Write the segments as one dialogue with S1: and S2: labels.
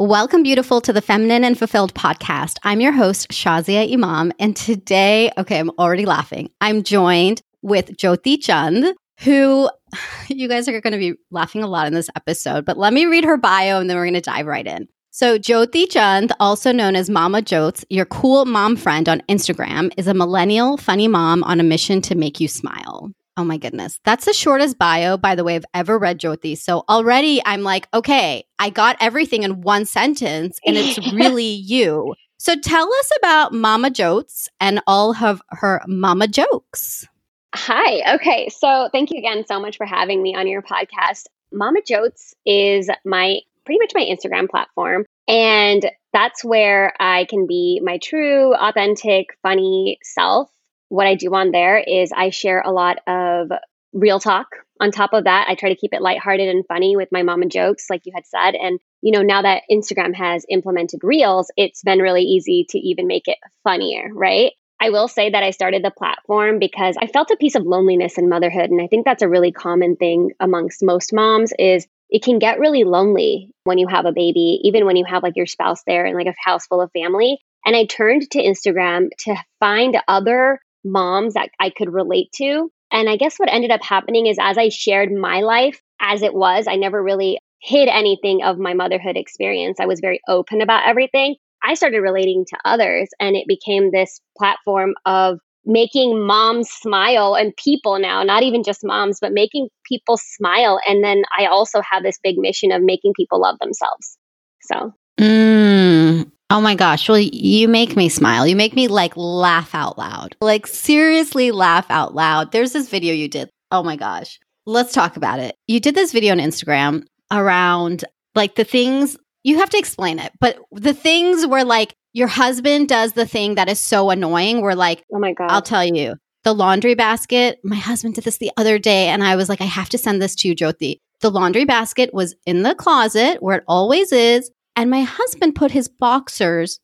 S1: Welcome, beautiful, to the Feminine and Fulfilled podcast. I'm your host, Shazia Imam. And today, okay, I'm already laughing. I'm joined with Jyoti Chand, who you guys are going to be laughing a lot in this episode, but let me read her bio and then we're going to dive right in. So, Jyoti Chand, also known as Mama Jotes, your cool mom friend on Instagram, is a millennial funny mom on a mission to make you smile. Oh my goodness. That's the shortest bio, by the way, I've ever read Jyoti. So already I'm like, okay, I got everything in one sentence and it's really you. So tell us about Mama Jotes and all of her mama jokes.
S2: Hi. Okay. So thank you again so much for having me on your podcast. Mama Jotes is my pretty much my Instagram platform. And that's where I can be my true, authentic, funny self what I do on there is I share a lot of real talk. On top of that, I try to keep it lighthearted and funny with my mom and jokes, like you had said. And, you know, now that Instagram has implemented reels, it's been really easy to even make it funnier, right? I will say that I started the platform because I felt a piece of loneliness in motherhood. And I think that's a really common thing amongst most moms is it can get really lonely when you have a baby, even when you have like your spouse there and like a house full of family. And I turned to Instagram to find other moms that I could relate to. And I guess what ended up happening is as I shared my life as it was, I never really hid anything of my motherhood experience. I was very open about everything. I started relating to others, and it became this platform of making moms smile and people now, not even just moms, but making people smile. And then I also have this big mission of making people love themselves. So.
S1: Mm, Oh my gosh. Well, you make me smile. You make me like laugh out loud. Like seriously laugh out loud. There's this video you did. Oh my gosh. Let's talk about it. You did this video on Instagram around like the things you have to explain it, but the things where like your husband does the thing that is so annoying. We're like,
S2: oh my God.
S1: I'll tell you, the laundry basket. My husband did this the other day, and I was like, I have to send this to you, Jyoti. The laundry basket was in the closet where it always is and my husband put his boxers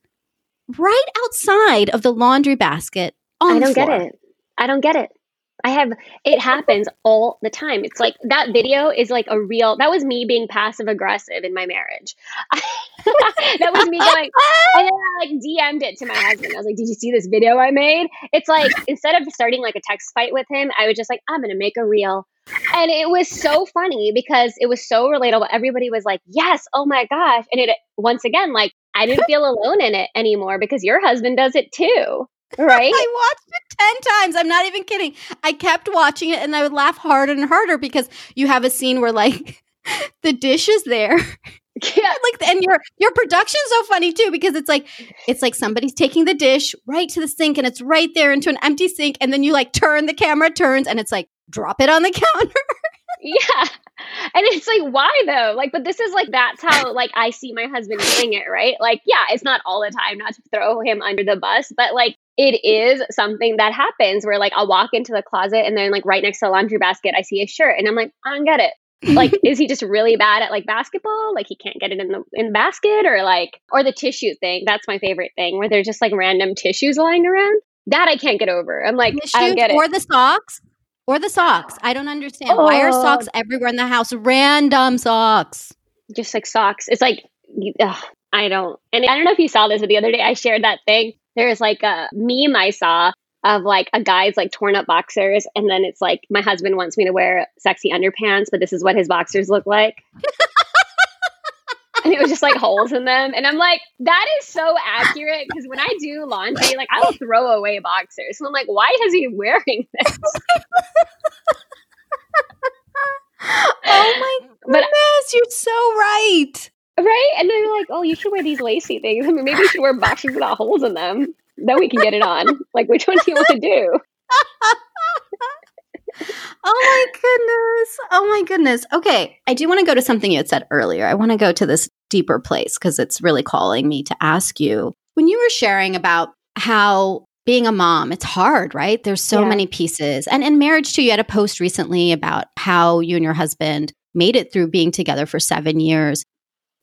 S1: right outside of the laundry basket I
S2: don't
S1: get
S2: it. I don't get it. I have it happens all the time. It's like that video is like a real that was me being passive aggressive in my marriage. that was me going and then I like DM'd it to my husband. I was like, Did you see this video I made? It's like instead of starting like a text fight with him, I was just like, I'm gonna make a reel and it was so funny because it was so relatable. Everybody was like, yes, oh my gosh. And it, once again, like, I didn't feel alone in it anymore because your husband does it too. Right?
S1: I watched it 10 times. I'm not even kidding. I kept watching it and I would laugh harder and harder because you have a scene where, like, the dish is there. Yeah. like and your your production's so funny too because it's like it's like somebody's taking the dish right to the sink and it's right there into an empty sink and then you like turn the camera turns and it's like drop it on the counter.
S2: yeah. And it's like, why though? Like, but this is like, that's how like I see my husband doing it, right? Like, yeah, it's not all the time, not to throw him under the bus, but like it is something that happens where like I'll walk into the closet and then like right next to the laundry basket, I see a shirt and I'm like, I don't get it. Like is he just really bad at like basketball like he can't get it in the in the basket or like or the tissue thing that's my favorite thing where there's just like random tissues lying around that i can't get over i'm like i don't get it
S1: or the socks or the socks. I don't understand. Oh. Why are oh. socks oh. everywhere in the house? Random socks.
S2: Just like socks. It's like, ugh, I don't. And I don't know if you saw this, but the other day I shared that thing. There's like a meme I saw of like a guy's like torn up boxers. And then it's like, my husband wants me to wear sexy underpants, but this is what his boxers look like. and it was just like holes in them. And I'm like, that is so accurate because when I do laundry, like I will throw away boxers. So I'm like, why is he wearing this?
S1: oh my goodness, but, you're so right.
S2: Right? And they're like, oh, you should wear these lacy things. I mean, maybe you should wear boxers without holes in them. Then we can get it on. Like, which one do you want to do?
S1: oh my goodness. Oh my goodness. Okay. I do want to go to something you had said earlier. I want to go to this deeper place because it's really calling me to ask you. When you were sharing about how being a mom, it's hard, right? There's so yeah. many pieces. And in marriage, too, you had a post recently about how you and your husband made it through being together for seven years.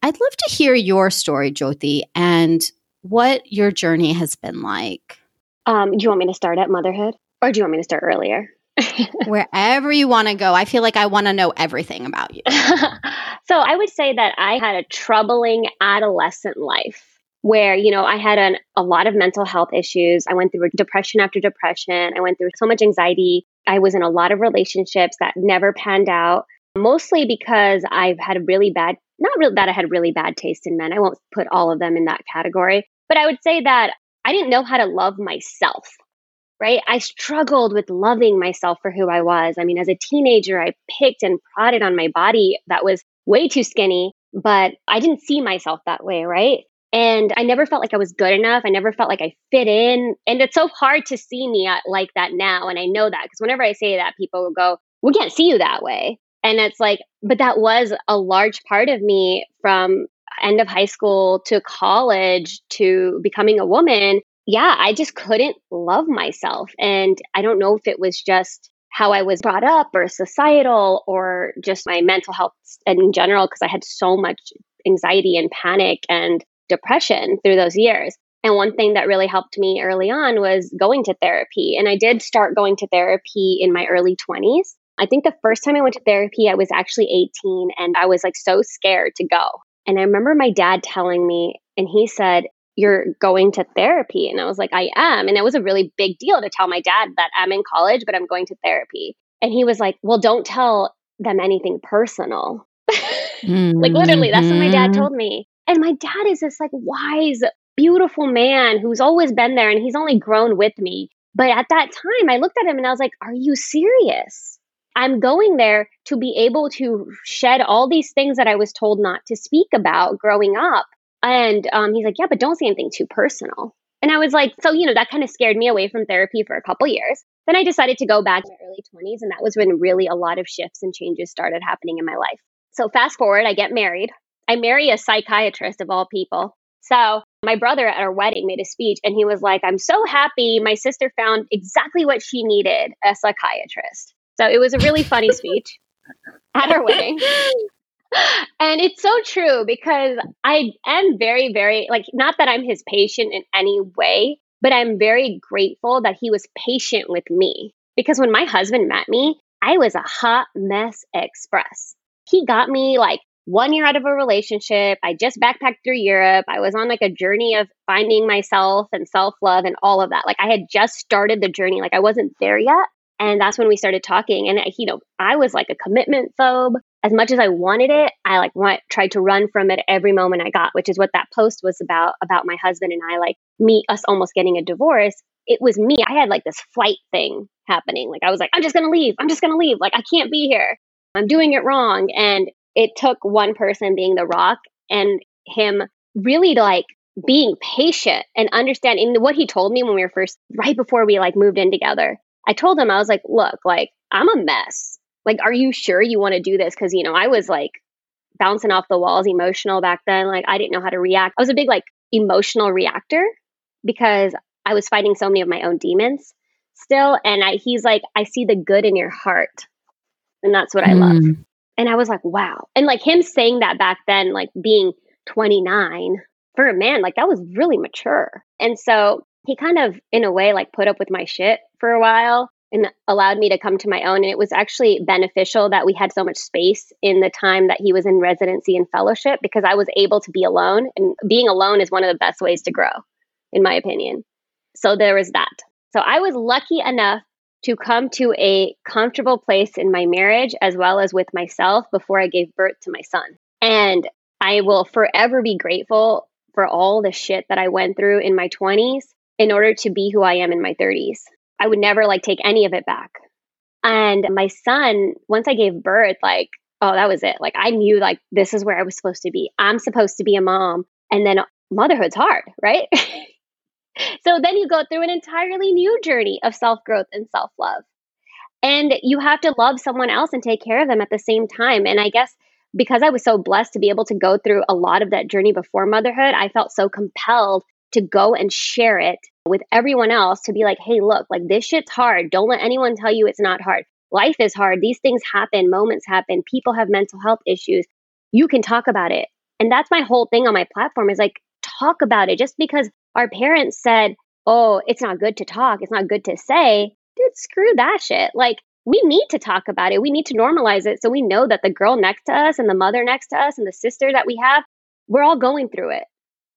S1: I'd love to hear your story, Jyoti, and what your journey has been like.
S2: Um, do you want me to start at motherhood or do you want me to start earlier?
S1: Wherever you want to go, I feel like I want to know everything about you.
S2: so I would say that I had a troubling adolescent life where, you know, I had an, a lot of mental health issues. I went through depression after depression. I went through so much anxiety. I was in a lot of relationships that never panned out, mostly because I've had a really bad, not really that I had really bad taste in men. I won't put all of them in that category, but I would say that I didn't know how to love myself right? I struggled with loving myself for who I was. I mean, as a teenager, I picked and prodded on my body that was way too skinny, but I didn't see myself that way, right? And I never felt like I was good enough. I never felt like I fit in. And it's so hard to see me uh, like that now. And I know that because whenever I say that, people will go, We can't see you that way. And it's like, but that was a large part of me from end of high school to college to becoming a woman yeah, I just couldn't love myself. And I don't know if it was just how I was brought up or societal or just my mental health in general, because I had so much anxiety and panic and depression through those years. And one thing that really helped me early on was going to therapy. And I did start going to therapy in my early 20s. I think the first time I went to therapy, I was actually 18 and I was like so scared to go. And I remember my dad telling me, and he said, you're going to therapy. And I was like, I am. And it was a really big deal to tell my dad that I'm in college, but I'm going to therapy. And he was like, Well, don't tell them anything personal. mm-hmm. Like, literally, that's what my dad mm-hmm. told me. And my dad is this like wise, beautiful man who's always been there and he's only grown with me. But at that time, I looked at him and I was like, Are you serious? I'm going there to be able to shed all these things that I was told not to speak about growing up and um, he's like, yeah, but don't say anything too personal. And I was like, so, you know, that kind of scared me away from therapy for a couple years. Then I decided to go back in my early 20s. And that was when really a lot of shifts and changes started happening in my life. So fast forward, I get married. I marry a psychiatrist of all people. So my brother at our wedding made a speech and he was like, I'm so happy my sister found exactly what she needed a psychiatrist. So it was a really funny speech at our wedding and it's so true because I am very, very, like, not that I'm his patient in any way, but I'm very grateful that he was patient with me. Because when my husband met me, I was a hot mess express. He got me like one year out of a relationship. I just backpacked through Europe. I was on like a journey of finding myself and self love and all of that. Like I had just started the journey, like I wasn't there yet. And that's when we started talking. And, you know, I was like a commitment phobe as much as I wanted it, I like tried to run from it every moment I got, which is what that post was about, about my husband and I, like me, us almost getting a divorce. It was me. I had like this flight thing happening. Like I was like, I'm just going to leave. I'm just going to leave. Like I can't be here. I'm doing it wrong. And it took one person being the rock and him really like being patient and understanding what he told me when we were first, right before we like moved in together. I told him, I was like, look, like I'm a mess like, are you sure you want to do this? Because, you know, I was like bouncing off the walls, emotional back then. Like, I didn't know how to react. I was a big, like, emotional reactor because I was fighting so many of my own demons still. And I, he's like, I see the good in your heart. And that's what I love. Hmm. And I was like, wow. And like him saying that back then, like being 29 for a man, like that was really mature. And so he kind of, in a way, like put up with my shit for a while and allowed me to come to my own. And it was actually beneficial that we had so much space in the time that he was in residency and fellowship because I was able to be alone. And being alone is one of the best ways to grow, in my opinion. So there was that. So I was lucky enough to come to a comfortable place in my marriage as well as with myself before I gave birth to my son. And I will forever be grateful for all the shit that I went through in my 20s in order to be who I am in my 30s. I would never like take any of it back. And my son, once I gave birth, like, oh, that was it. Like, I knew like this is where I was supposed to be. I'm supposed to be a mom. And then motherhood's hard, right? so then you go through an entirely new journey of self growth and self love. And you have to love someone else and take care of them at the same time. And I guess because I was so blessed to be able to go through a lot of that journey before motherhood, I felt so compelled to go and share it with everyone else to be like, hey, look, like this shit's hard. Don't let anyone tell you it's not hard. Life is hard. These things happen, moments happen. People have mental health issues. You can talk about it. And that's my whole thing on my platform is like, talk about it. Just because our parents said, oh, it's not good to talk, it's not good to say, dude, screw that shit. Like, we need to talk about it. We need to normalize it so we know that the girl next to us and the mother next to us and the sister that we have, we're all going through it.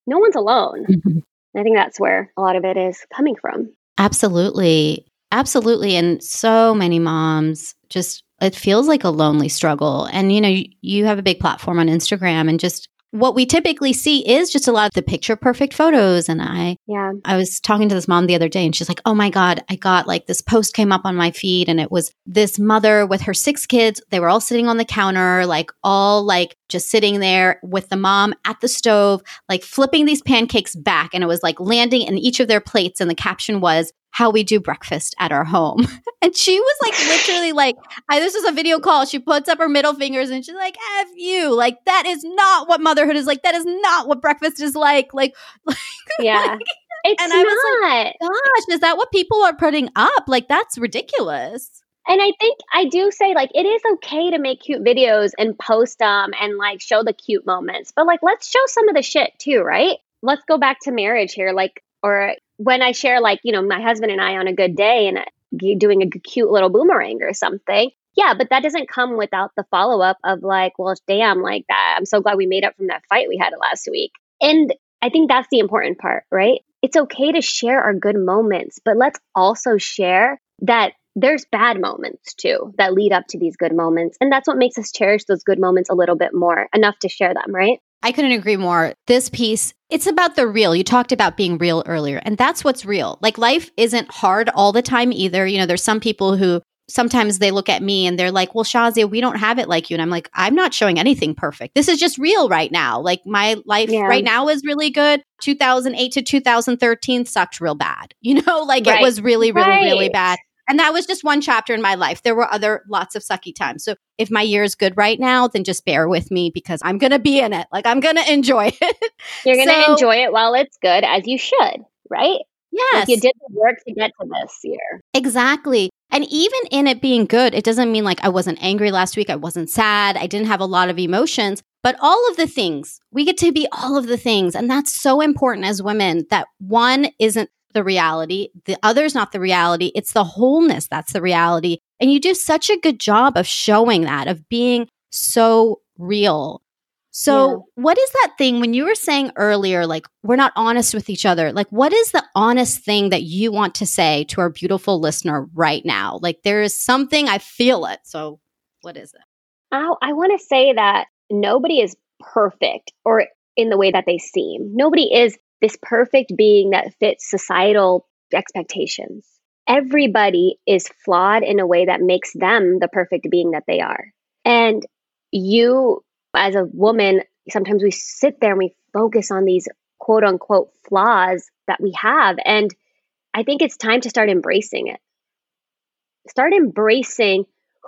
S2: No one's alone. Mm-hmm. I think that's where a lot of it is coming from.
S1: Absolutely. Absolutely. And so many moms just, it feels like a lonely struggle. And, you know, you, you have a big platform on Instagram and just what we typically see is just a lot of the picture perfect photos. And i
S2: yeah.
S1: I was talking to this mom the other day and she's like oh my god i got like this post came up on my feed and it was this mother with her six kids. They were all sitting on the counter like all like just sitting there with the mom at the stove like flipping these pancakes back. And it was like landing in each of their plates. And the caption was how we do breakfast at our home. and she was like literally like, I, this was a video call. She puts up her middle fingers and she's like, F you. Like, that is not what motherhood is like. That is not what breakfast is like. Like, like
S2: yeah. Like, it's and I not. was like,
S1: gosh, is that what people are putting up? Like, that's ridiculous.
S2: And I think I do say like it is okay to make cute videos and post them and like show the cute moments, but like let's show some of the shit too, right? Let's go back to marriage here. Like, or when I share, like, you know, my husband and I on a good day and uh, doing a cute little boomerang or something, yeah, but that doesn't come without the follow up of like, well, damn, like that. I'm so glad we made up from that fight we had last week. And I think that's the important part, right? It's okay to share our good moments, but let's also share that there's bad moments too that lead up to these good moments. And that's what makes us cherish those good moments a little bit more, enough to share them, right?
S1: I couldn't agree more. This piece, it's about the real. You talked about being real earlier, and that's what's real. Like life isn't hard all the time either. You know, there's some people who sometimes they look at me and they're like, well, Shazia, we don't have it like you. And I'm like, I'm not showing anything perfect. This is just real right now. Like my life yeah. right now is really good. 2008 to 2013 sucked real bad. You know, like right. it was really, really, right. really bad. And that was just one chapter in my life. There were other lots of sucky times. So if my year is good right now, then just bear with me because I'm going to be in it. Like I'm going to enjoy it.
S2: You're going to so, enjoy it while it's good, as you should, right?
S1: Yes.
S2: Like you did the work to get to this year.
S1: Exactly. And even in it being good, it doesn't mean like I wasn't angry last week. I wasn't sad. I didn't have a lot of emotions, but all of the things, we get to be all of the things. And that's so important as women that one isn't the reality. The other's not the reality. It's the wholeness that's the reality. And you do such a good job of showing that, of being so real. So, yeah. what is that thing when you were saying earlier, like, we're not honest with each other? Like, what is the honest thing that you want to say to our beautiful listener right now? Like, there is something, I feel it. So, what is it?
S2: Oh, I want to say that nobody is perfect or in the way that they seem. Nobody is this perfect being that fits societal expectations. Everybody is flawed in a way that makes them the perfect being that they are. And you, as a woman, sometimes we sit there and we focus on these quote unquote flaws that we have. And I think it's time to start embracing it. Start embracing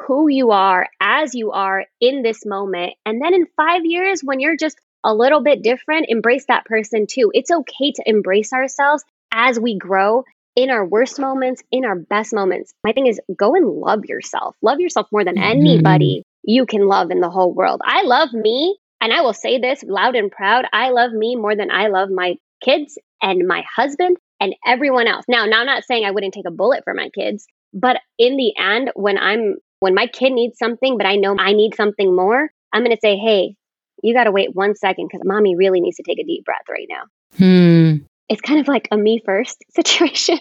S2: who you are as you are in this moment. And then in five years, when you're just a little bit different, embrace that person too. It's okay to embrace ourselves as we grow in our worst moments, in our best moments. My thing is go and love yourself. Love yourself more than mm-hmm. anybody you can love in the whole world. I love me, and I will say this loud and proud. I love me more than I love my kids and my husband and everyone else. Now, now I'm not saying I wouldn't take a bullet for my kids, but in the end when I'm when my kid needs something, but I know I need something more, I'm going to say, "Hey, you got to wait one second because mommy really needs to take a deep breath right now.
S1: Hmm.
S2: It's kind of like a me first situation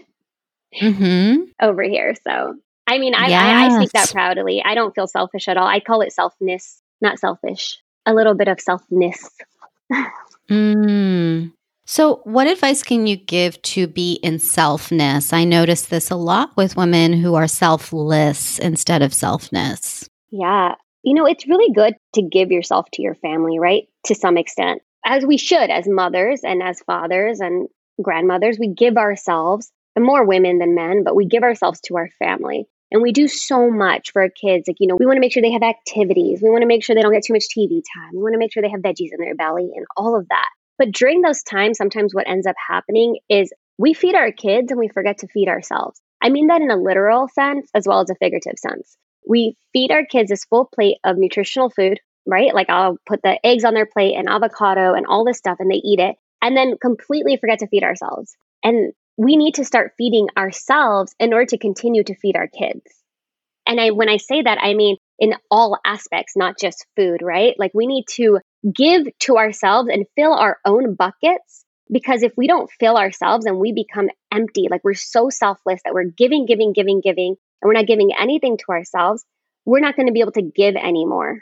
S1: mm-hmm.
S2: over here. So, I mean, I, yes. I, I speak that proudly. I don't feel selfish at all. I call it selfness, not selfish. A little bit of selfness.
S1: mm. So, what advice can you give to be in selfness? I notice this a lot with women who are selfless instead of selfness.
S2: Yeah you know, it's really good to give yourself to your family, right? To some extent, as we should as mothers and as fathers and grandmothers, we give ourselves, and more women than men, but we give ourselves to our family. And we do so much for our kids. Like, you know, we want to make sure they have activities. We want to make sure they don't get too much TV time. We want to make sure they have veggies in their belly and all of that. But during those times, sometimes what ends up happening is we feed our kids and we forget to feed ourselves. I mean that in a literal sense as well as a figurative sense we feed our kids this full plate of nutritional food, right? Like I'll put the eggs on their plate and avocado and all this stuff and they eat it and then completely forget to feed ourselves. And we need to start feeding ourselves in order to continue to feed our kids. And I, when I say that, I mean in all aspects, not just food, right? Like we need to give to ourselves and fill our own buckets because if we don't fill ourselves and we become empty, like we're so selfless that we're giving, giving, giving, giving, and we're not giving anything to ourselves, we're not going to be able to give anymore.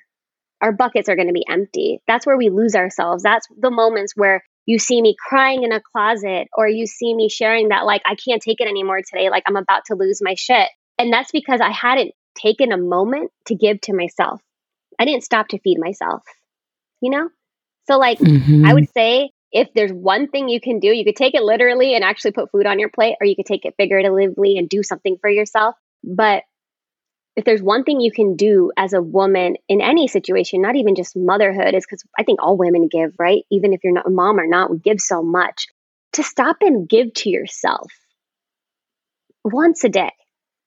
S2: Our buckets are going to be empty. That's where we lose ourselves. That's the moments where you see me crying in a closet or you see me sharing that, like, I can't take it anymore today. Like, I'm about to lose my shit. And that's because I hadn't taken a moment to give to myself. I didn't stop to feed myself, you know? So, like, mm-hmm. I would say if there's one thing you can do, you could take it literally and actually put food on your plate, or you could take it figuratively and do something for yourself. But if there's one thing you can do as a woman in any situation, not even just motherhood, is because I think all women give, right? Even if you're not a mom or not, we give so much. To stop and give to yourself once a day,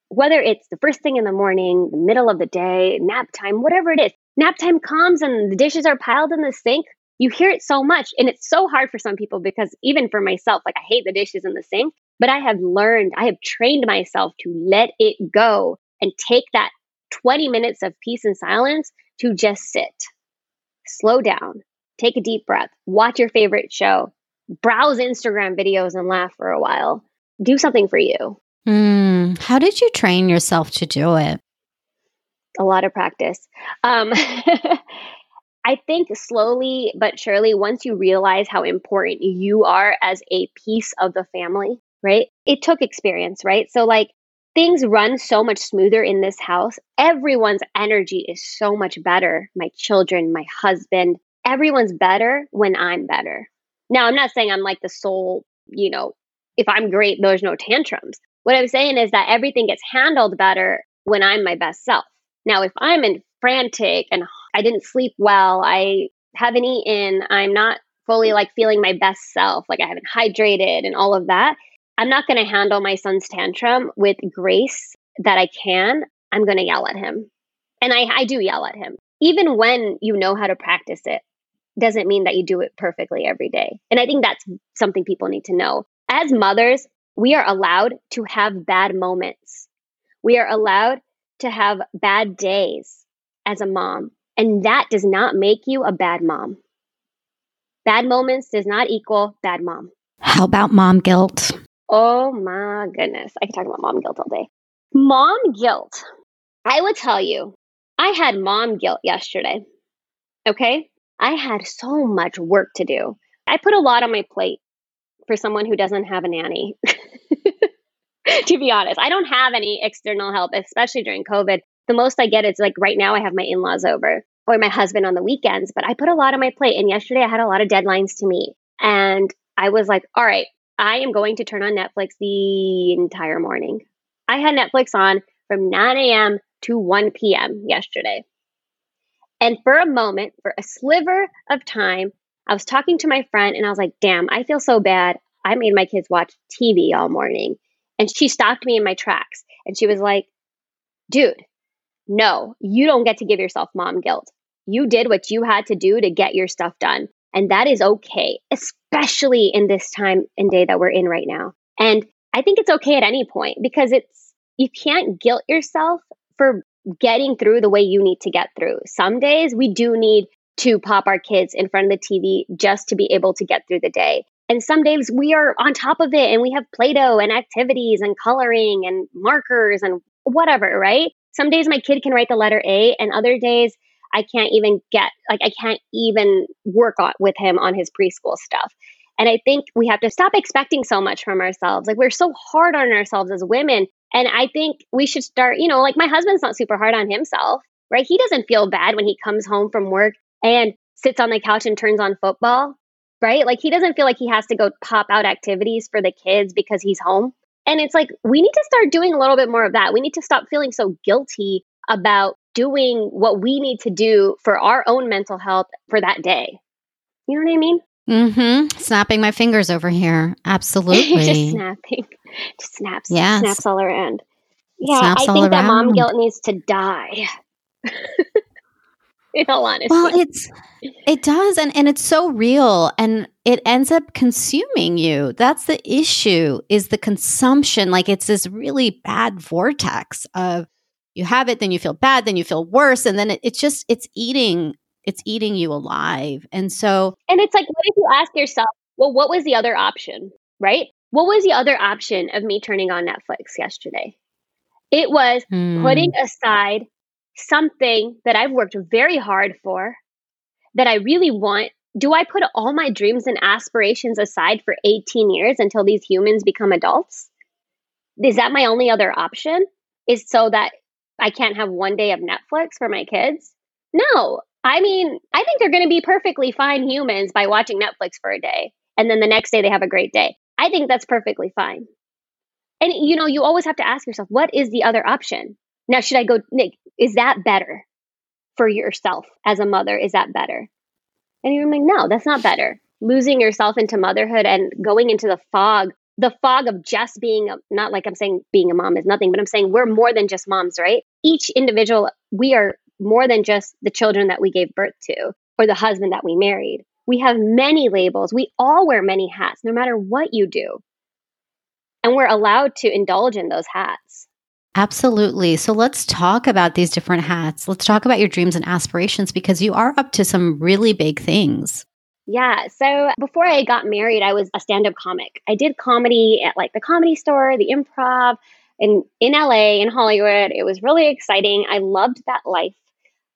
S2: whether it's the first thing in the morning, the middle of the day, nap time, whatever it is. Nap time comes and the dishes are piled in the sink. You hear it so much. And it's so hard for some people because even for myself, like I hate the dishes in the sink, but I have learned, I have trained myself to let it go and take that 20 minutes of peace and silence to just sit, slow down, take a deep breath, watch your favorite show, browse Instagram videos and laugh for a while. Do something for you.
S1: Mm, how did you train yourself to do it?
S2: A lot of practice. Um, I think slowly but surely, once you realize how important you are as a piece of the family, right? It took experience, right? So, like, things run so much smoother in this house. Everyone's energy is so much better. My children, my husband, everyone's better when I'm better. Now, I'm not saying I'm like the sole, you know, if I'm great, there's no tantrums. What I'm saying is that everything gets handled better when I'm my best self. Now, if I'm in frantic and I didn't sleep well, I haven't eaten, I'm not fully like feeling my best self, like I haven't hydrated and all of that, I'm not going to handle my son's tantrum with grace that I can. I'm going to yell at him. And I, I do yell at him. Even when you know how to practice it, doesn't mean that you do it perfectly every day. And I think that's something people need to know. As mothers, we are allowed to have bad moments. We are allowed to have bad days as a mom. And that does not make you a bad mom. Bad moments does not equal bad mom.
S1: How about mom guilt?
S2: Oh my goodness. I could talk about mom guilt all day. Mom guilt. I would tell you, I had mom guilt yesterday. Okay? I had so much work to do. I put a lot on my plate for someone who doesn't have a nanny. to be honest, I don't have any external help, especially during COVID. The most I get is like right now, I have my in laws over or my husband on the weekends, but I put a lot on my plate. And yesterday, I had a lot of deadlines to meet. And I was like, all right, I am going to turn on Netflix the entire morning. I had Netflix on from 9 a.m. to 1 p.m. yesterday. And for a moment, for a sliver of time, I was talking to my friend and I was like, damn, I feel so bad. I made my kids watch TV all morning. And she stopped me in my tracks and she was like, dude, no, you don't get to give yourself mom guilt. You did what you had to do to get your stuff done. And that is okay, especially in this time and day that we're in right now. And I think it's okay at any point because it's, you can't guilt yourself for getting through the way you need to get through. Some days we do need to pop our kids in front of the TV just to be able to get through the day. And some days we are on top of it and we have Play Doh and activities and coloring and markers and whatever, right? Some days my kid can write the letter A, and other days I can't even get, like, I can't even work on, with him on his preschool stuff. And I think we have to stop expecting so much from ourselves. Like, we're so hard on ourselves as women. And I think we should start, you know, like my husband's not super hard on himself, right? He doesn't feel bad when he comes home from work and sits on the couch and turns on football, right? Like, he doesn't feel like he has to go pop out activities for the kids because he's home. And it's like, we need to start doing a little bit more of that. We need to stop feeling so guilty about doing what we need to do for our own mental health for that day. You know what I mean?
S1: Mm-hmm. Snapping my fingers over here. Absolutely.
S2: Just snapping. Just snaps. Yeah. Snaps all around. Yeah, snaps I think that mom guilt needs to die. In all honesty.
S1: Well, it's it does and and it's so real and it ends up consuming you. That's the issue is the consumption. Like it's this really bad vortex of you have it, then you feel bad, then you feel worse. And then it, it's just, it's eating, it's eating you alive. And so,
S2: and it's like, what if you ask yourself, well, what was the other option? Right? What was the other option of me turning on Netflix yesterday? It was hmm. putting aside something that I've worked very hard for, that I really want do I put all my dreams and aspirations aside for 18 years until these humans become adults? Is that my only other option? Is so that I can't have one day of Netflix for my kids? No. I mean, I think they're going to be perfectly fine humans by watching Netflix for a day and then the next day they have a great day. I think that's perfectly fine. And you know, you always have to ask yourself, what is the other option? Now, should I go, Nick, is that better for yourself as a mother? Is that better? And you're like, no, that's not better. Losing yourself into motherhood and going into the fog, the fog of just being, a, not like I'm saying being a mom is nothing, but I'm saying we're more than just moms, right? Each individual, we are more than just the children that we gave birth to or the husband that we married. We have many labels. We all wear many hats, no matter what you do. And we're allowed to indulge in those hats.
S1: Absolutely. So let's talk about these different hats. Let's talk about your dreams and aspirations because you are up to some really big things.
S2: Yeah. So before I got married, I was a stand up comic. I did comedy at like the comedy store, the improv, in, in LA, in Hollywood. It was really exciting. I loved that life.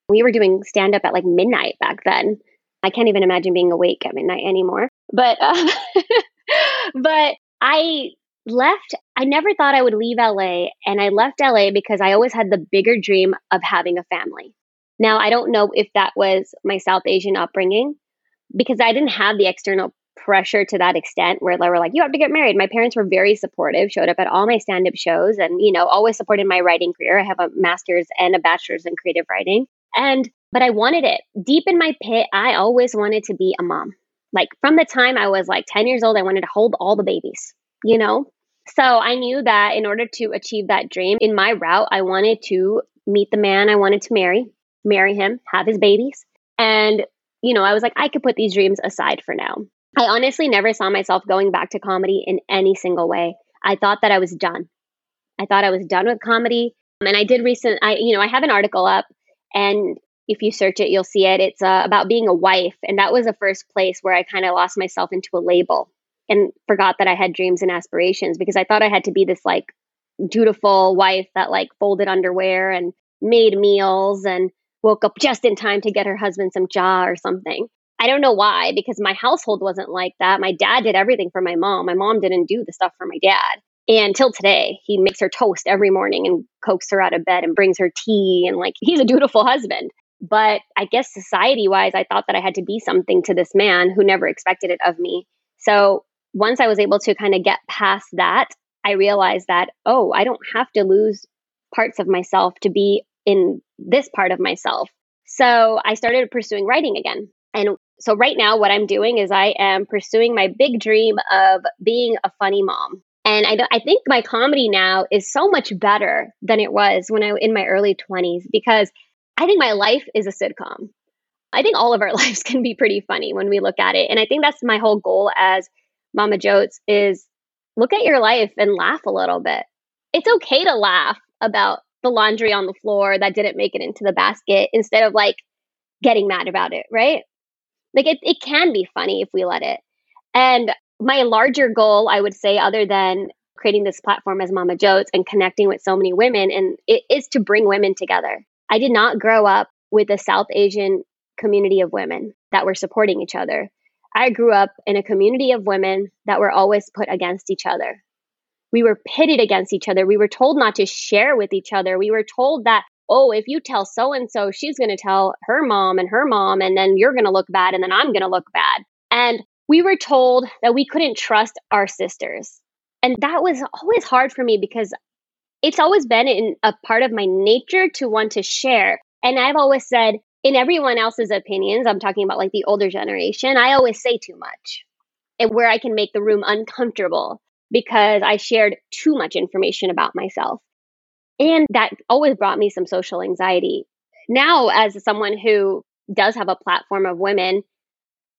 S2: We were doing stand up at like midnight back then. I can't even imagine being awake at midnight anymore. But, uh, but I left, I never thought I would leave LA. And I left LA because I always had the bigger dream of having a family. Now, I don't know if that was my South Asian upbringing because I didn't have the external pressure to that extent where they were like, you have to get married. My parents were very supportive, showed up at all my stand up shows and, you know, always supported my writing career. I have a master's and a bachelor's in creative writing. And, but I wanted it deep in my pit. I always wanted to be a mom. Like from the time I was like 10 years old, I wanted to hold all the babies you know? So I knew that in order to achieve that dream in my route, I wanted to meet the man I wanted to marry, marry him, have his babies. And, you know, I was like, I could put these dreams aside for now. I honestly never saw myself going back to comedy in any single way. I thought that I was done. I thought I was done with comedy. And I did recent, I, you know, I have an article up and if you search it, you'll see it. It's uh, about being a wife. And that was the first place where I kind of lost myself into a label and forgot that I had dreams and aspirations because I thought I had to be this like dutiful wife that like folded underwear and made meals and woke up just in time to get her husband some jaw or something. I don't know why because my household wasn't like that. My dad did everything for my mom. My mom didn't do the stuff for my dad. And till today, he makes her toast every morning and coaxes her out of bed and brings her tea and like he's a dutiful husband. But I guess society wise, I thought that I had to be something to this man who never expected it of me. So once I was able to kind of get past that, I realized that, oh, I don't have to lose parts of myself to be in this part of myself. So I started pursuing writing again. And so right now, what I'm doing is I am pursuing my big dream of being a funny mom. And I, I think my comedy now is so much better than it was when I was in my early 20s because I think my life is a sitcom. I think all of our lives can be pretty funny when we look at it. And I think that's my whole goal as Mama Jotes is look at your life and laugh a little bit. It's okay to laugh about the laundry on the floor that didn't make it into the basket instead of like getting mad about it, right? Like it, it can be funny if we let it. And my larger goal, I would say, other than creating this platform as Mama Jotes and connecting with so many women, and it is to bring women together. I did not grow up with a South Asian community of women that were supporting each other. I grew up in a community of women that were always put against each other. We were pitted against each other. We were told not to share with each other. We were told that, oh, if you tell so and so, she's going to tell her mom and her mom, and then you're going to look bad, and then I'm going to look bad. And we were told that we couldn't trust our sisters. And that was always hard for me because it's always been in a part of my nature to want to share. And I've always said, in everyone else's opinions, I'm talking about like the older generation, I always say too much and where I can make the room uncomfortable because I shared too much information about myself. And that always brought me some social anxiety. Now, as someone who does have a platform of women,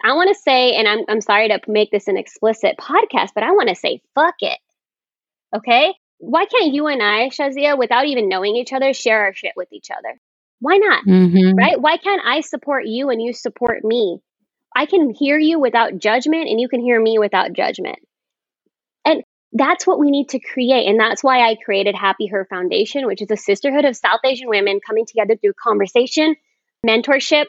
S2: I want to say, and I'm, I'm sorry to make this an explicit podcast, but I want to say, fuck it. Okay? Why can't you and I, Shazia, without even knowing each other, share our shit with each other? Why not?
S1: Mm-hmm.
S2: Right? Why can't I support you and you support me? I can hear you without judgment and you can hear me without judgment. That's what we need to create. And that's why I created Happy Her Foundation, which is a sisterhood of South Asian women coming together through conversation, mentorship,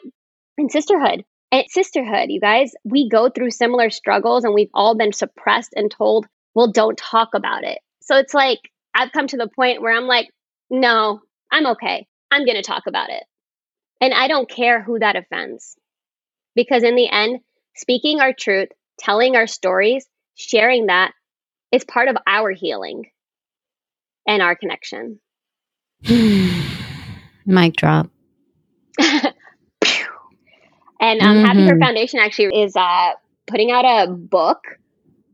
S2: and sisterhood. And sisterhood, you guys, we go through similar struggles and we've all been suppressed and told, well, don't talk about it. So it's like, I've come to the point where I'm like, no, I'm okay. I'm going to talk about it. And I don't care who that offends. Because in the end, speaking our truth, telling our stories, sharing that is part of our healing and our connection.
S1: Mic drop.
S2: And um,
S1: Mhm.
S2: Happy Her Foundation actually is uh, putting out a book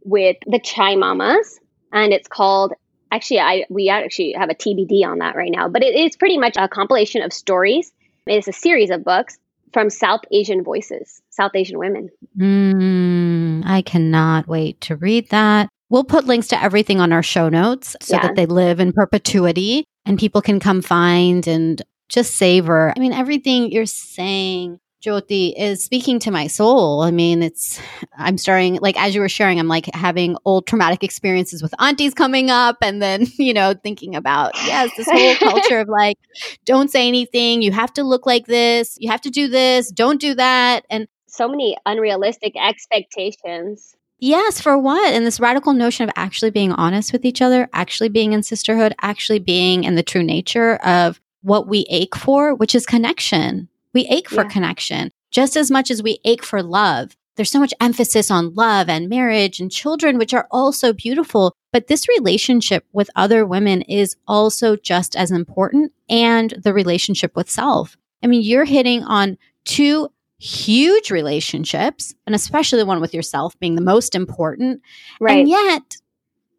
S2: with the Chai Mamas, and it's called. Actually, I we actually have a TBD on that right now, but it is pretty much a compilation of stories. It's a series of books from South Asian voices, South Asian women.
S1: Mm, I cannot wait to read that. We'll put links to everything on our show notes so
S2: Yeah.
S1: that they live in perpetuity and people can come find and just savor. I mean, everything you're saying, Jyoti, is speaking to my soul. I mean, it's, I'm starting, like, as you were sharing, I'm like having old traumatic experiences with aunties coming up and then, you know, thinking about, yes, this whole culture of like, don't say anything. You have to look like this. You have to do this. Don't do that. And
S2: So many unrealistic expectations.
S1: Yes, for what? And this radical notion of actually being honest with each other, actually being in sisterhood, actually being in the true nature of what we ache for, which is connection. We ache for
S2: Yeah.
S1: connection just as much as we ache for love. There's so much emphasis on love and marriage and children, which are also beautiful. But this relationship with other women is also just as important and the relationship with self. I mean, you're hitting on two huge relationships, and especially the one with yourself being the most important.
S2: Right.
S1: And yet,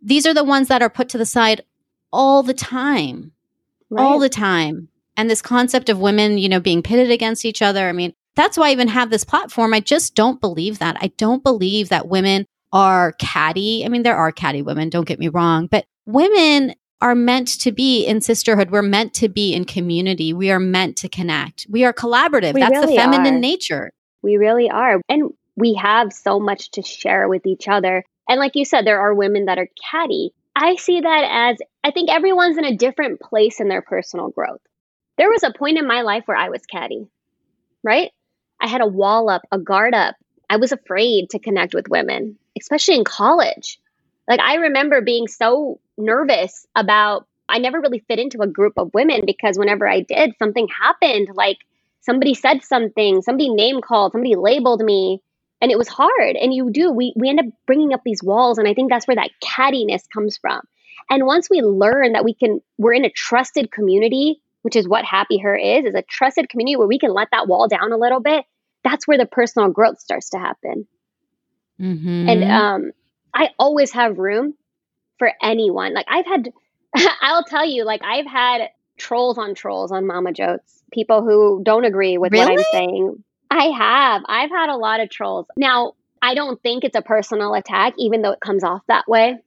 S1: these are the ones that are put to the side all the time,
S2: right.
S1: all the time. And this concept of women, you know, being pitted against each other. I mean, that's why I even have this platform. I just don't believe that. I don't believe that women are catty. I mean, there are catty women, don't get me wrong, but women are meant to be in sisterhood. We're meant to be in community. We are meant to connect. We are collaborative.
S2: We
S1: That's the feminine
S2: are.
S1: nature.
S2: We really are. And we have so much to share with each other. And like you said, there are women that are catty. I see that as I think everyone's in a different place in their personal growth. There was a point in my life where I was catty, right? I had a wall up, a guard up. I was afraid to connect with women, especially in college. Like I remember being so nervous about I never really fit into a group of women because whenever I did, something happened. Like somebody said something, somebody name called, somebody labeled me, and it was hard. And you do, we, we end up bringing up these walls. And I think that's where that cattiness comes from. And once we learn that we can, we're in a trusted community, which is what Happy Her is, is a trusted community where we can let that wall down a little bit. That's where the personal growth starts to happen.
S1: Mhm.
S2: And um, I always have room for anyone. Like I've had, I'll tell you, like I've had trolls on trolls on Mama Jotes, people who don't agree with what I'm saying. I have. I've had a lot of trolls. Now, I don't think it's a personal attack, even though it comes off that way.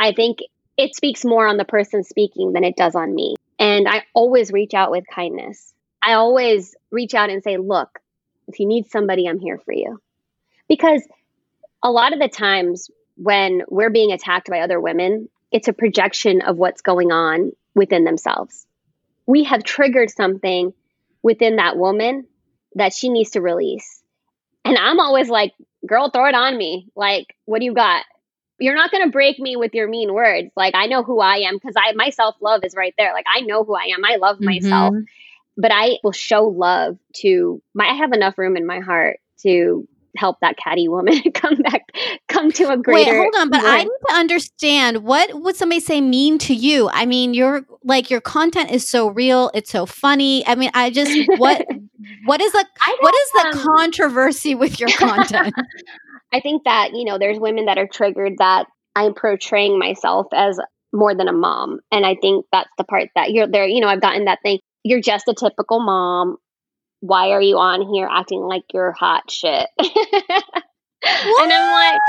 S2: I think it speaks more on the person speaking than it does on me. And I always reach out with kindness. I always reach out and say, look, if you need somebody, I'm here for you. Because a lot of the times when we're being attacked by other women, it's a projection of what's going on within themselves. We have triggered something within that woman that she needs to release. And I'm always like, girl, throw it on me. Like, what do you got? You're not going to break me with your mean words. Like, I know who I am because I my self-love is right there. Like, I know who I am. I love myself
S1: Mhm.
S2: but I will show love to my I have enough room in my heart to help that catty woman come back come to a greater.
S1: Wait, hold on, but I need to understand what would somebody say mean to you? I mean, your like your content is so real, it's so funny. I mean, I just what what is the what is the
S2: um,
S1: controversy with your content?
S2: I think that, you know, there's women that are triggered that I'm portraying myself as more than a mom. And I think that's the part that you're there, you know, I've gotten that thing. You're just a typical mom. Why are you on here acting like you're hot shit? and I'm like,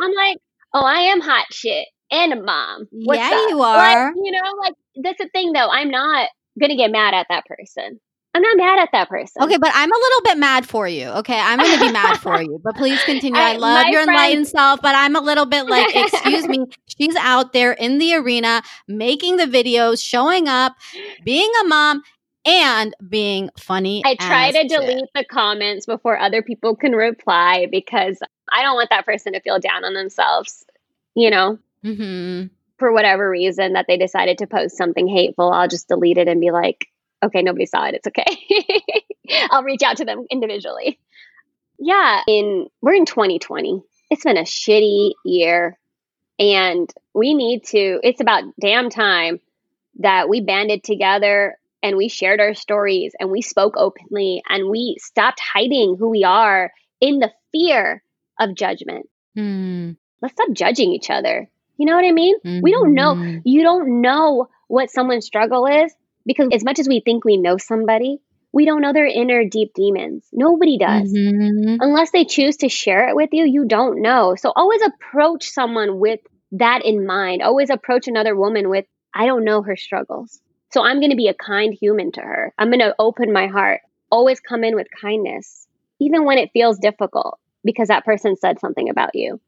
S2: I'm like, oh, I am hot shit and a mom. What's
S1: yeah,
S2: up?
S1: you are.
S2: Like, you know, like that's the thing though. I'm not gonna get mad at that person. I'm not mad at that person.
S1: Okay, but I'm a little bit mad for you. Okay, I'm going to be mad for you, but please continue. I,
S2: I-
S1: love your enlightened self, but I'm a little bit like, excuse me. She's out there in the arena making the videos, showing up, being a mom, and being funny.
S2: I try to
S1: shit.
S2: delete the comments before other people can reply because I don't want that person to feel down on themselves, you know,
S1: Mhm.
S2: for whatever reason that they decided to post something hateful. I'll just delete it and be like, okay, nobody saw it. It's okay. I'll reach out to them individually. Yeah, in we're in 2020. It's been a shitty year and we need to it's about damn time that we banded together and we shared our stories and we spoke openly and we stopped hiding who we are in the fear of judgment.
S1: Hmm.
S2: Let's stop judging each other. You know what I mean? We don't know.
S1: Mhm.
S2: You don't know what someone's struggle is because as much as we think we know somebody, we don't know their inner deep demons. Nobody does.
S1: Mhm.
S2: Unless they choose to share it with you, you don't know. So always approach someone with that in mind. Always approach another woman with, I don't know her struggles. So I'm going to be a kind human to her. I'm going to open my heart. Always come in with kindness, even when it feels difficult because that person said something about you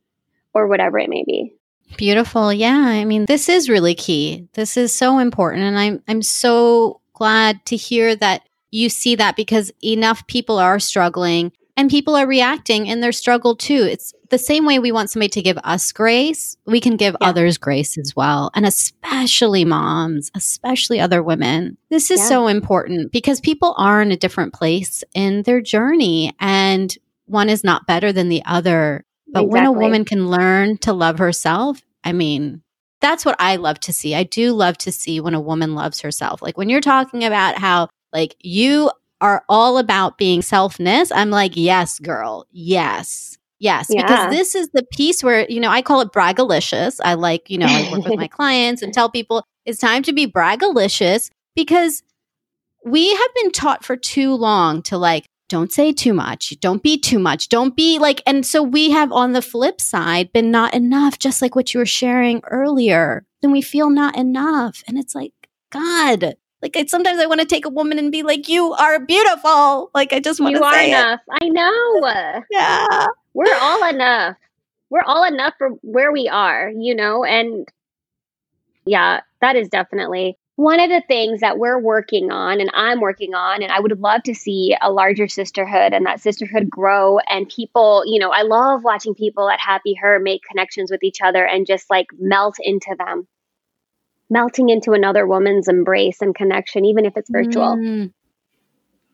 S2: or whatever it may be.
S1: Beautiful. Yeah. I mean, this is really key. This is so important. And I'm I'm so glad to hear that you see that because enough people are struggling and people are reacting in their struggle too. It's the same way we want somebody to give us grace, we can give
S2: Yeah.
S1: others grace as well. And especially moms, especially other women. This is
S2: Yeah.
S1: so important because people are in a different place in their journey and one is not better than the other. But when a woman can learn to love herself, I mean, that's what I love to see. I do love to see when a woman loves herself. Like when you're talking about how like you are all about being selfness, I'm like, yes, girl. Yes. Yes,
S2: Yeah.
S1: because this is the piece where, you know, I call it braggalicious. I like, you know, I work with my clients and tell people it's time to be braggalicious because we have been taught for too long to like, don't say too much, don't be too much, don't be like, and so we have on the flip side been not enough, just like what you were sharing earlier. Then we feel not enough. And it's like, God, like I, sometimes I want to take a woman and be like, you are beautiful. Like I just want
S2: You
S1: to
S2: are
S1: say it.
S2: enough. I know.
S1: Yeah.
S2: We're all enough. We're all enough for where we are, you know? And yeah, that is definitely one of the things that we're working on and I'm working on. And I would love to see a larger sisterhood and that sisterhood grow. And people, you know, I love watching people at Happy Her make connections with each other and just like melt into them, melting into another woman's embrace and connection, even if it's virtual.
S1: Mm.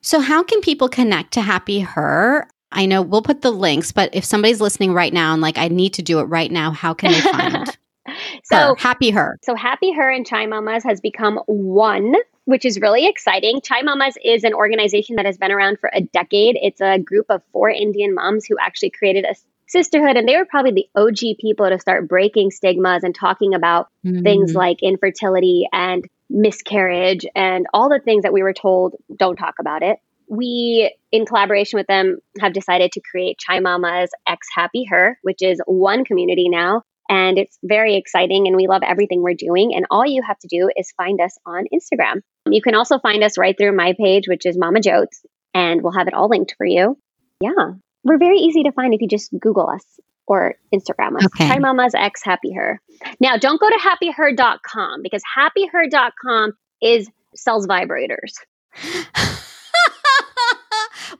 S1: So, how can people connect to Happy Her? I know we'll put the links, but if somebody's listening right now and like, I need to do it right now, how can they find
S2: so,
S1: her? Happy Her?
S2: So Happy Her and Chai Mamas has become one, which is really exciting. Chai Mamas is an organization that has been around for a decade. It's a group of four Indian moms who actually created a sisterhood, and they were probably the OG people to start breaking stigmas and talking about things
S1: Mm.
S2: like infertility and miscarriage and all the things that we were told don't talk about it. We, in collaboration with them, have decided to create Chai Mama's X Happy Her, which is one community now. And it's very exciting, and we love everything we're doing. And all you have to do is find us on Instagram. You can also find us right through my page, which is Mama Jotes, and we'll have it all linked for you. Yeah, we're very easy to find if you just Google us or Instagram us.
S1: Okay.
S2: Chai Mama's X Happy Her. Now, don't go to happyher.com because happyher.com is sells vibrators.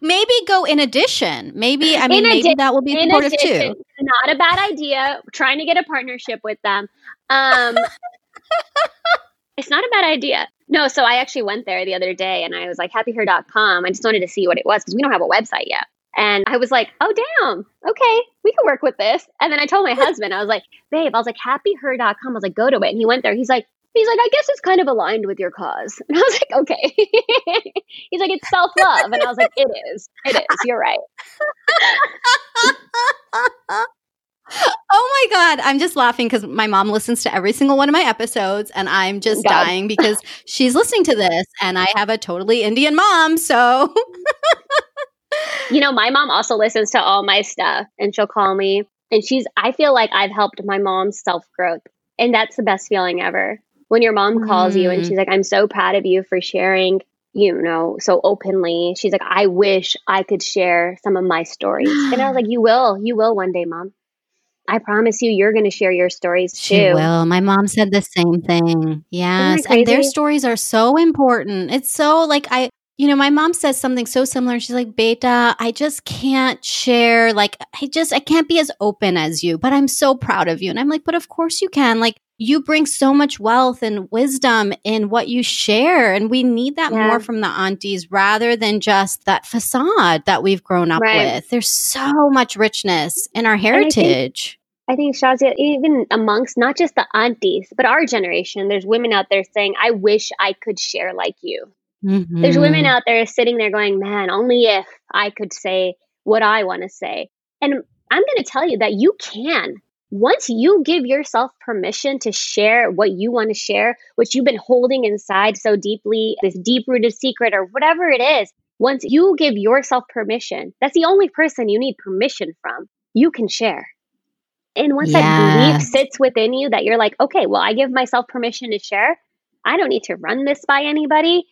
S1: maybe go in addition. Maybe I mean
S2: In
S1: maybe
S2: addi-
S1: that will be supportive
S2: addition,
S1: too.
S2: not a bad idea. Trying to get a partnership with them. Um, it's not a bad idea. No, so I actually went there the other day and I was like, happyher.com. I just wanted to see what it was because we don't have a website yet. And I was like, oh, damn. Okay, we can work with this. And then I told my husband, I was like, babe, I was like, happyher.com. I was like, go to it. And he went there. He's like, He's like, I guess it's kind of aligned with your cause. And I was like, okay. He's like, it's self love. And I was like, it is. It is. You're right.
S1: oh my God. I'm just laughing because my mom listens to every single one of my episodes and I'm just God. dying because she's listening to this and I have a totally Indian mom. So,
S2: you know, my mom also listens to all my stuff and she'll call me and she's, I feel like I've helped my mom's self growth. And that's the best feeling ever. When your mom calls mm. you and mm. she's like, I'm so proud of you for sharing you know, so openly. She's like, I wish I could share some of my stories. and I was like, You will, you will one day, mom. I promise you, you're going to share your stories too.
S1: She will. My mom said the same thing. Yes. And their stories are so important. It's so like, I, you know, my mom says something so similar. She's like, Beta, I just can't share. Like, I just, I can't be as open as you, but I'm so proud of you. And I'm like, but of course you can. Like, you bring so much wealth and wisdom in what you share. And we need that yeah. more from the aunties rather than just that facade that we've grown up right. with. There's so much richness in our heritage.
S2: I think, I think Shazia, even amongst not just the aunties, but our generation, there's women out there saying, I wish I could share like you. Mm-hmm. There's women out there sitting there going, man, only if I could say what I want to say. And I'm going to tell you that you can once you give yourself permission to share what you want to share, what you've been holding inside so deeply, this deep rooted secret or whatever it is, once you give yourself permission, that's the only person you need permission from, you can share. And once yes. that belief sits within you that you're like, okay, well, I give myself permission to share, I don't need to run this by anybody.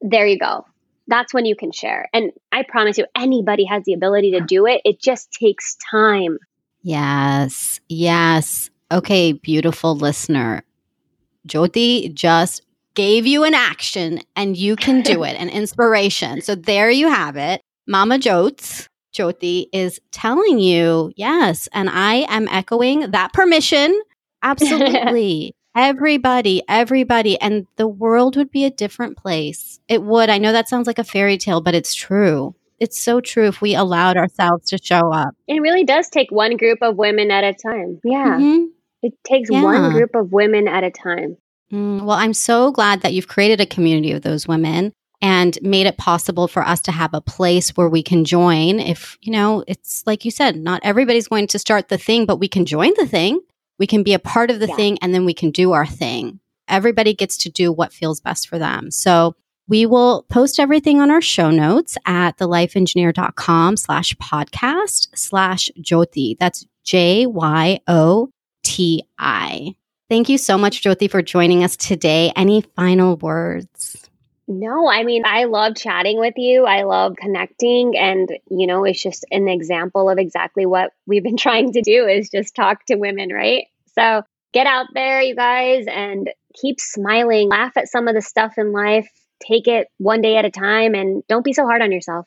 S2: There you go. That's when you can share. And I promise you, anybody has the ability to do it. It just takes time.
S1: Yes. Yes. Okay, beautiful listener. Jyoti just gave you an action and you can do it, an inspiration. So there you have it. Mama Jotes, Jyoti is telling you, yes. And I am echoing that permission. Absolutely. everybody, everybody. And the world would be a different place. It would. I know that sounds like a fairy tale, but it's true it's so true if we allowed ourselves to show up.
S2: It really does take one group of women at a time. Yeah. Mm-hmm. It takes yeah. one group of women at a time.
S1: Mm, well, I'm so glad that you've created a community of those women and made it possible for us to have a place where we can join. If, you know, it's like you said, not everybody's going to start the thing, but we can join the thing. We can be a part of the yeah. thing and then we can do our thing. Everybody gets to do what feels best for them. So we will post everything on our show notes at thelifeengineer.com slash podcast slash Jyoti. That's J Y O T I. Thank you so much, Jyoti, for joining us today. Any final words?
S2: No, I mean, I love chatting with you. I love connecting. And, you know, it's just an example of exactly what we've been trying to do is just talk to women, right? So get out there, you guys, and keep smiling. Laugh at some of the stuff in life take it one day at a time and don't be so hard on yourself.